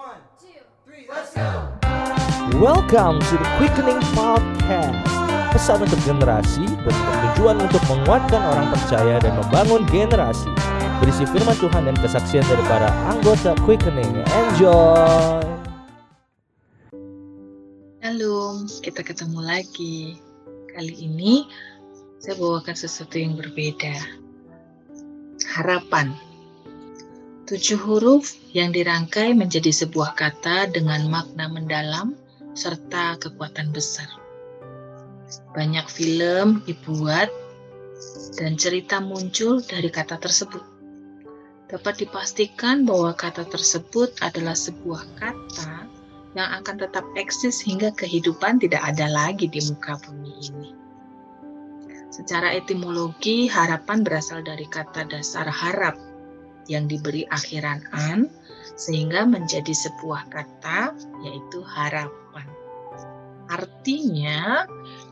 One, two, three, let's go. Welcome to the Quickening Podcast Pesan untuk generasi bertujuan untuk menguatkan orang percaya dan membangun generasi Berisi firman Tuhan dan kesaksian dari para anggota Quickening Enjoy Halo, kita ketemu lagi. Kali ini saya bawakan sesuatu yang berbeda. Harapan. Tujuh huruf yang dirangkai menjadi sebuah kata dengan makna mendalam serta kekuatan besar. Banyak film dibuat dan cerita muncul dari kata tersebut. Dapat dipastikan bahwa kata tersebut adalah sebuah kata yang akan tetap eksis hingga kehidupan tidak ada lagi di muka bumi ini. Secara etimologi, harapan berasal dari kata dasar harap yang diberi akhiran an sehingga menjadi sebuah kata yaitu harapan. Artinya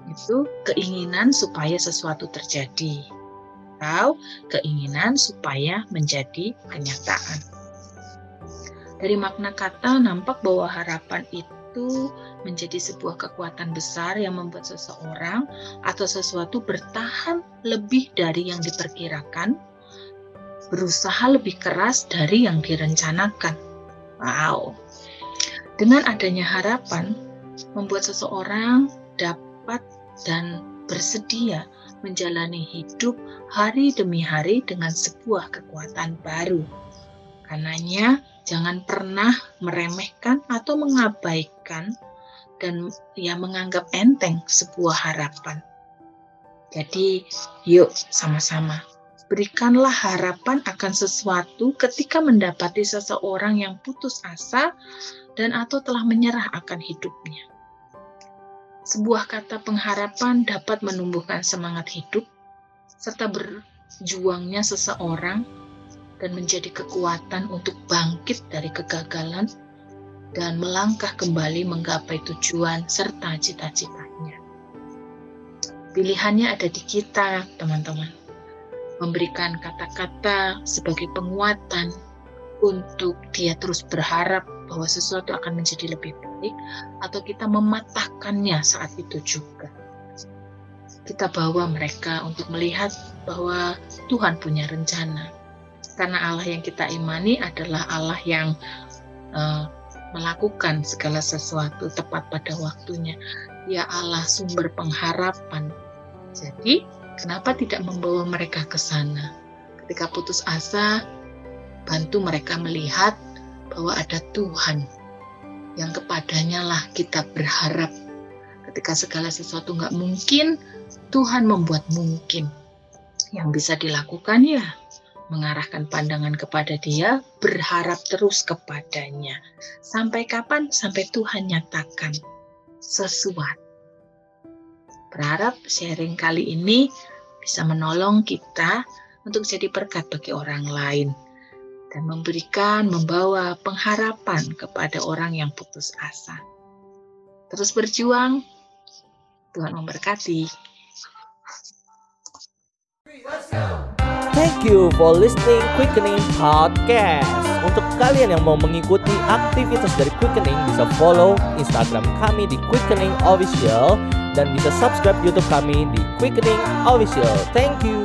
itu keinginan supaya sesuatu terjadi atau keinginan supaya menjadi kenyataan. Dari makna kata nampak bahwa harapan itu menjadi sebuah kekuatan besar yang membuat seseorang atau sesuatu bertahan lebih dari yang diperkirakan, berusaha lebih keras dari yang direncanakan. Wow. Dengan adanya harapan membuat seseorang dapat dan bersedia menjalani hidup hari demi hari dengan sebuah kekuatan baru. Karenanya, jangan pernah meremehkan atau mengabaikan dan ya menganggap enteng sebuah harapan. Jadi, yuk sama-sama berikanlah harapan akan sesuatu ketika mendapati seseorang yang putus asa dan atau telah menyerah akan hidupnya. Sebuah kata pengharapan dapat menumbuhkan semangat hidup serta berjuangnya seseorang dan menjadi kekuatan untuk bangkit dari kegagalan dan melangkah kembali menggapai tujuan serta cita-citanya. Pilihannya ada di kita, teman-teman. Memberikan kata-kata sebagai penguatan untuk dia terus berharap bahwa sesuatu akan menjadi lebih baik atau kita mematahkannya saat itu juga. Kita bawa mereka untuk melihat bahwa Tuhan punya rencana karena Allah yang kita imani adalah Allah yang uh, melakukan segala sesuatu tepat pada waktunya. Ya Allah sumber pengharapan. Jadi, kenapa tidak membawa mereka ke sana? Ketika putus asa, bantu mereka melihat bahwa ada Tuhan yang kepadanya lah kita berharap. Ketika segala sesuatu nggak mungkin, Tuhan membuat mungkin. Yang bisa dilakukan ya mengarahkan pandangan kepada Dia, berharap terus kepadanya. Sampai kapan? Sampai Tuhan nyatakan sesuatu. Berharap sharing kali ini bisa menolong kita untuk jadi berkat bagi orang lain dan memberikan, membawa pengharapan kepada orang yang putus asa. Terus berjuang, Tuhan memberkati. Let's go. Thank you for listening Quickening Podcast. Untuk kalian yang mau mengikuti aktivitas dari Quickening Bisa follow Instagram kami di Quickening Official Dan bisa subscribe Youtube kami di Quickening Official. Thank you